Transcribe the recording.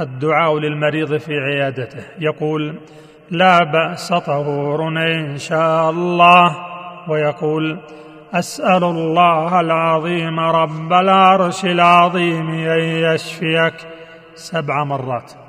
الدعاء للمريض في عيادته. يقول لا بأس طهور إن شاء الله. ويقول أسأل الله العظيم رب العرش العظيم أن يشفيك. سبع مرات.